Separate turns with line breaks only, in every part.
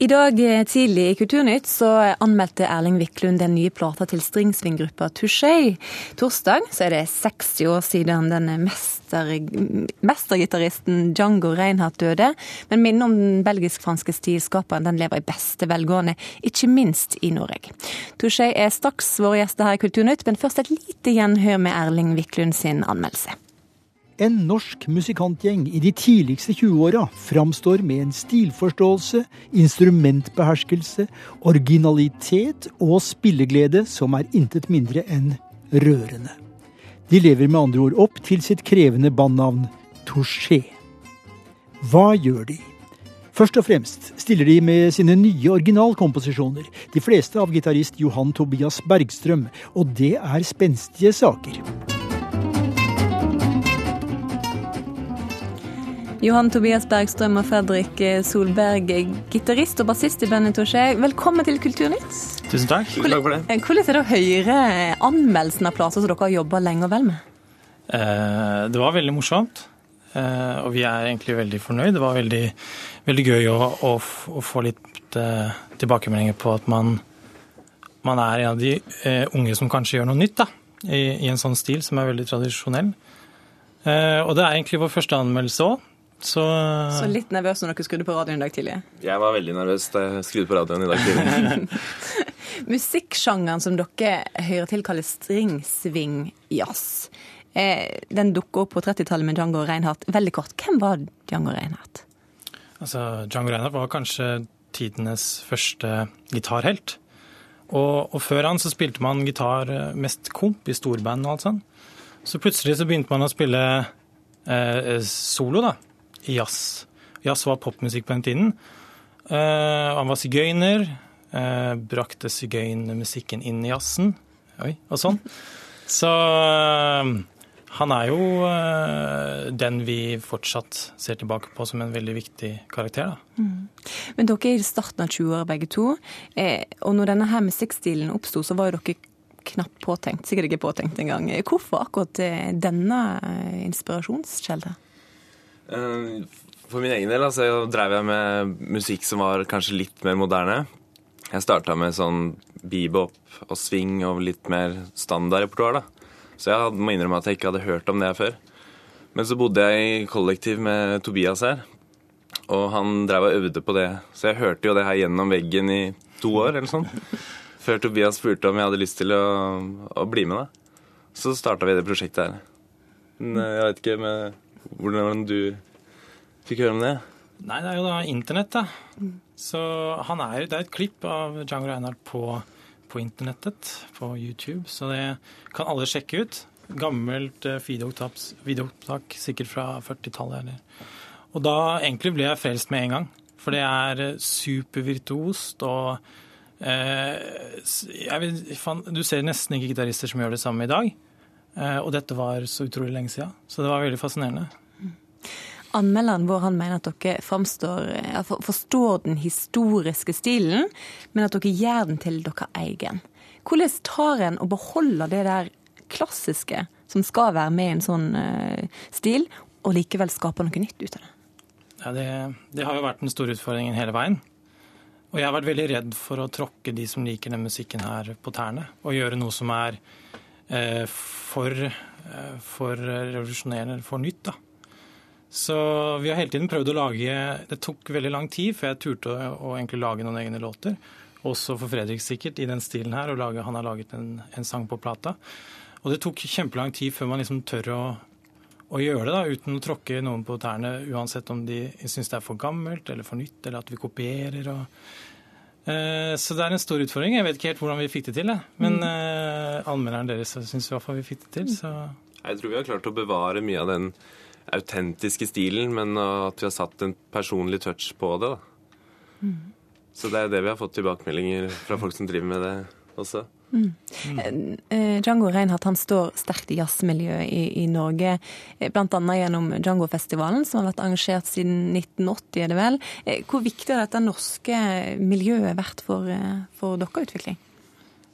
I dag eh, tidlig i Kulturnytt så anmeldte Erling Wiklund den nye plata til Stringsving-gruppa Touché. Torsdag så er det 60 år siden den mester, mestergitaristen Django Reinhardt døde. Men minnet om den belgisk-franske stilskaperen den lever i beste velgående, ikke minst i Norge. Touché er straks våre gjester her i Kulturnytt, men først et lite gjenhør med Erling Wiklund sin anmeldelse.
En norsk musikantgjeng i de tidligste 20-åra framstår med en stilforståelse, instrumentbeherskelse, originalitet og spilleglede som er intet mindre enn rørende. De lever med andre ord opp til sitt krevende bandnavn Touché. Hva gjør de? Først og fremst stiller de med sine nye originalkomposisjoner, de fleste av gitarist Johan Tobias Bergstrøm, og det er spenstige saker.
Johan Tobias Bergstrøm og Fredrik Solberg, gitarist og bassist i bandet Touché. Velkommen til Kulturnytt.
Tusen takk.
Takk for det.
Eh, hvordan er det å høre anmeldelsen av plater som dere har jobba lenge og vel med?
Eh, det var veldig morsomt, eh, og vi er egentlig veldig fornøyd. Det var veldig, veldig gøy å, å, å få litt tilbakemeldinger på at man, man er en av de unge som kanskje gjør noe nytt da, i, i en sånn stil som er veldig tradisjonell. Og det er egentlig vår første anmeldelse òg. Så,
så, litt nervøs når dere skrudde på radioen i dag tidlig?
Jeg var veldig nervøs da jeg skrudde på radioen i dag tidlig.
Musikksjangeren som dere hører til, kalles stringsving-jazz. Eh, den dukker opp på 30-tallet med Django Reinhardt. Veldig kort, hvem var Django Reinhardt?
Altså, Django Reinhardt var kanskje tidenes første gitarhelt. Og, og, før han så spilte man gitar eh, mest komp i storband og alt sånt. Så plutselig så begynte man å spille eh, solo, da jazz. Jazz var popmusikk på den tiden. Uh, han var sigøyner. Uh, brakte sigøynermusikken inn i jazzen. Oi, og sånn. Så uh, han er jo den vi fortsatt ser tilbake på som en veldig viktig karakter. Da. Mm.
Men dere er i starten av 20-åra begge to. og når denne her musikkstilen oppsto, så var jo dere knapt påtenkt. Sikkert ikke påtenkt engang. Hvorfor akkurat denne inspirasjonskjelden?
Eh, for min egen del altså, drev jeg med musikk som var kanskje litt mer moderne. Jeg starta med sånn bebop og swing og litt mer standard repertoar. Så jeg må innrømme at jeg ikke hadde hørt om det før. Men så bodde jeg i kollektiv med Tobias her, og han drev og øvde på det. Så jeg hørte jo det her gjennom veggen i to år eller sånn. Før Tobias spurte om jeg hadde lyst til å, å bli med. da. Så starta vi det prosjektet her. Men eh, jeg vet ikke med hvordan du fikk høre om det?
Nei, det er jo da internett, da. Så han er, det er et klipp av Django Reinhardt på, på internettet, på YouTube, så det kan alle sjekke ut. Gammelt eh, videoopptak, sikkert fra 40-tallet. Og da egentlig ble jeg frelst med en gang. For det er eh, supervirtuost og eh, vil, Du ser nesten ikke gitarister som gjør det samme i dag. Eh, og dette var så utrolig lenge siden. Så det var veldig fascinerende.
Anmelderen vår han mener at dere framstår, forstår den historiske stilen, men at dere gjør den til deres egen. Hvordan tar en og beholder det der klassiske som skal være med i en sånn uh, stil, og likevel skaper noe nytt ut av det?
Ja, det, det har jo vært den store utfordringen hele veien. Og jeg har vært veldig redd for å tråkke de som liker den musikken her, på tærne. Og gjøre noe som er eh, for, eh, for revolusjonerende, for nytt. da. Så vi har hele tiden prøvd å lage Det tok veldig lang tid før jeg turte å, å egentlig lage noen egne låter. Også for Fredrik sikkert, i den stilen her. og lage, Han har laget en, en, sang på plata. Og det tok kjempelang tid før man liksom tør å, å gjøre det, da, uten å tråkke noen på tærne, uansett om de syns det er for gammelt eller for nytt, eller at vi kopierer. og eh, så det er en stor utfordring. Jeg vet ikke helt hvordan vi fikk det til. Jeg. Men mm. eh, anmelderen deres syns i hvert fall vi fikk det til. Så.
Jeg tror vi har klart å bevare mye av den autentiske stilen, men at vi har satt en personlig touch på det. da. Mm. Så det er det vi har fått tilbakemeldinger fra folk som driver med det også. Mm.
Mm. Django Reinhardt han står sterkt i jazzmiljøet i, i Norge, eh, bl.a. gjennom Django-festivalen, som har vært arrangert siden 1980, er det vel. Hvor viktig har dette norske miljøet vært for, for deres utvikling?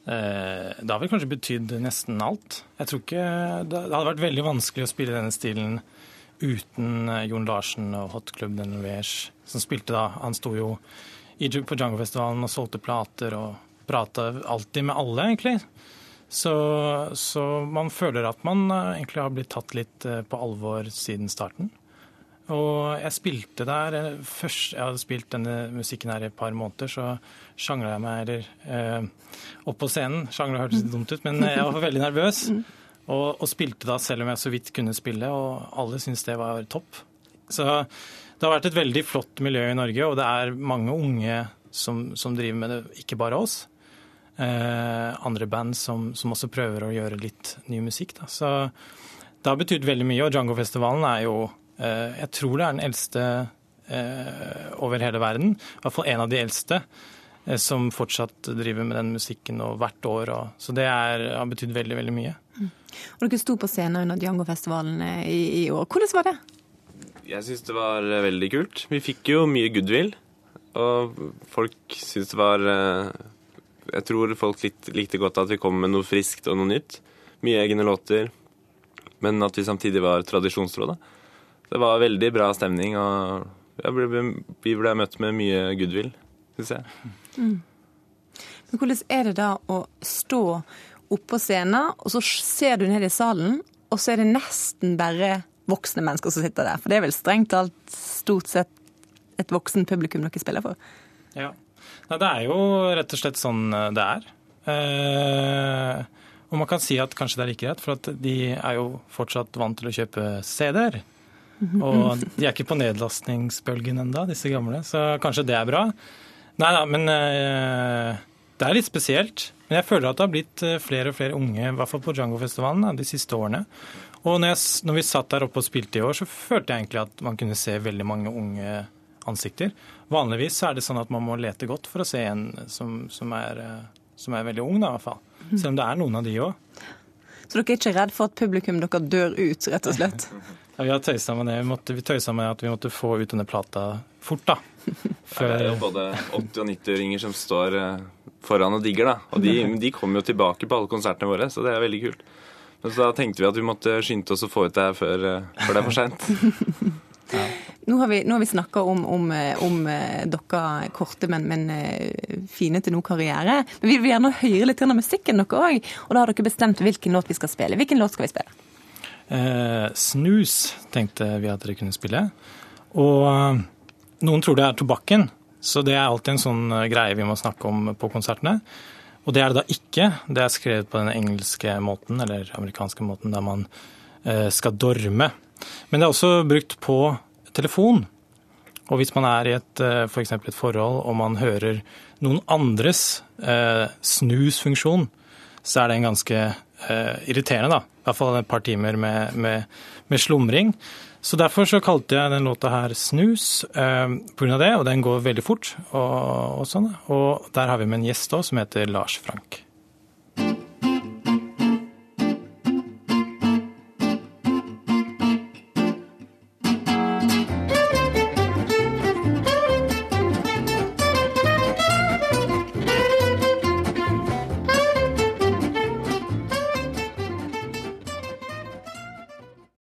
Det har vel kanskje betydd nesten alt. Jeg tror ikke Det hadde vært veldig vanskelig å spille denne stilen uten eh, Jon Larsen og Hot Club de Norvège, som spilte da. Han sto jo på Django-festivalen og solgte plater og prata alltid med alle, egentlig. Så, så, man føler at man eh, egentlig har blitt tatt litt eh, på alvor siden starten. Og jeg spilte der eh, først Jeg hadde spilt denne musikken her i et par måneder, så sjangla jeg meg eller, eh, opp på scenen. Sjangla hørtes litt dumt ut, men jeg var veldig nervøs. Og, og, spilte da selv om jeg så vidt kunne spille, og alle syntes det var topp. Så det har vært et veldig flott miljø i Norge, og det er mange unge som, som driver med det, ikke bare oss andre band som, som, også prøver å gjøre litt ny musikk. Da. Så det har betydd veldig mye, og Django-festivalen er jo eh, Jeg tror det er den eldste eh, over hele verden. I hvert fall en av de eldste eh, som fortsatt driver med den musikken og hvert år. Og, så det er, har betydd veldig, veldig mye. Mm.
Og Dere sto på scenen under Django-festivalen eh, i, i, år. Hvordan var det?
Jeg syns det var eh, veldig kult. Vi fikk jo mye goodwill. Og folk syntes det var jeg tror folk likte godt at vi kom med noe friskt og noe nytt. Mye egne låter, men at vi samtidig var tradisjonstro. Da. Det var veldig bra stemning, og ble, vi ble møtt med mye goodwill, syns jeg. Mm.
Men hvordan er det da å stå oppå scenen, og så ser du ned i salen, og så er det nesten bare voksne mennesker som sitter der? For det er vel strengt talt stort sett et voksen publikum dere spiller for?
Ja. Nei, det er jo rett og slett sånn eh, det er. Eh, og man kan si at kanskje det er like greit, for at de er jo fortsatt vant til å kjøpe CD-er. Og de er ikke på nedlastningsbølgen enda, disse gamle, så kanskje det er bra. Nei da, men eh, det er litt spesielt. Men jeg føler at det har blitt eh, flere og flere unge, i hvert fall på Django-festivalen, de siste årene. Og når, jeg, når, vi satt der oppe og spilte i år, så følte jeg egentlig at man kunne se veldig mange unge ansikter. Vanligvis er det sånn at man må lete godt for å se en som, som, er, eh, som er, veldig ung, da, i hvert fall. Selv om det er noen av de òg.
Så dere er ikke redd for at publikum dere dør ut, rett og slett?
Ja, vi har tøysa med det. Vi, måtte, vi tøysa med at vi måtte få ut denne plata fort, da.
Før... det er jo både 80- og 90-åringer som står eh, foran og digger, da. Og de, de kommer jo tilbake på alle konsertene våre, så det er veldig kult. Men så da tenkte vi at vi måtte skynde oss å få ut det her før, eh, før det er for seint.
Nå har vi, nå vi snakka om, om, om eh, dere korte, men, men, eh, fine til nå karriere. Men vi vil gjerne høre litt av musikken dere òg. Og da har dere bestemt hvilken låt vi skal spille. Hvilken låt skal vi spille?
Eh, snus tenkte vi at dere kunne spille. Og eh, noen tror det er tobakken, så det er alltid en sånn greie vi må snakke om på konsertene. Og det er det da ikke. Det er skrevet på den engelske måten, eller amerikanske måten, der man eh, skal dorme. Men det er også brukt på telefon. Og hvis man er i et, eh, for et forhold og man hører noen andres eh, snusfunksjon, så er det en ganske eh, irriterende, da. I hvert fall et par timer med, med, med slumring. Så derfor så kalte jeg den låta her Snus eh, pga. det, og den går veldig fort. Og, og, sånn. Og der har vi med en gjest òg som heter Lars Frank.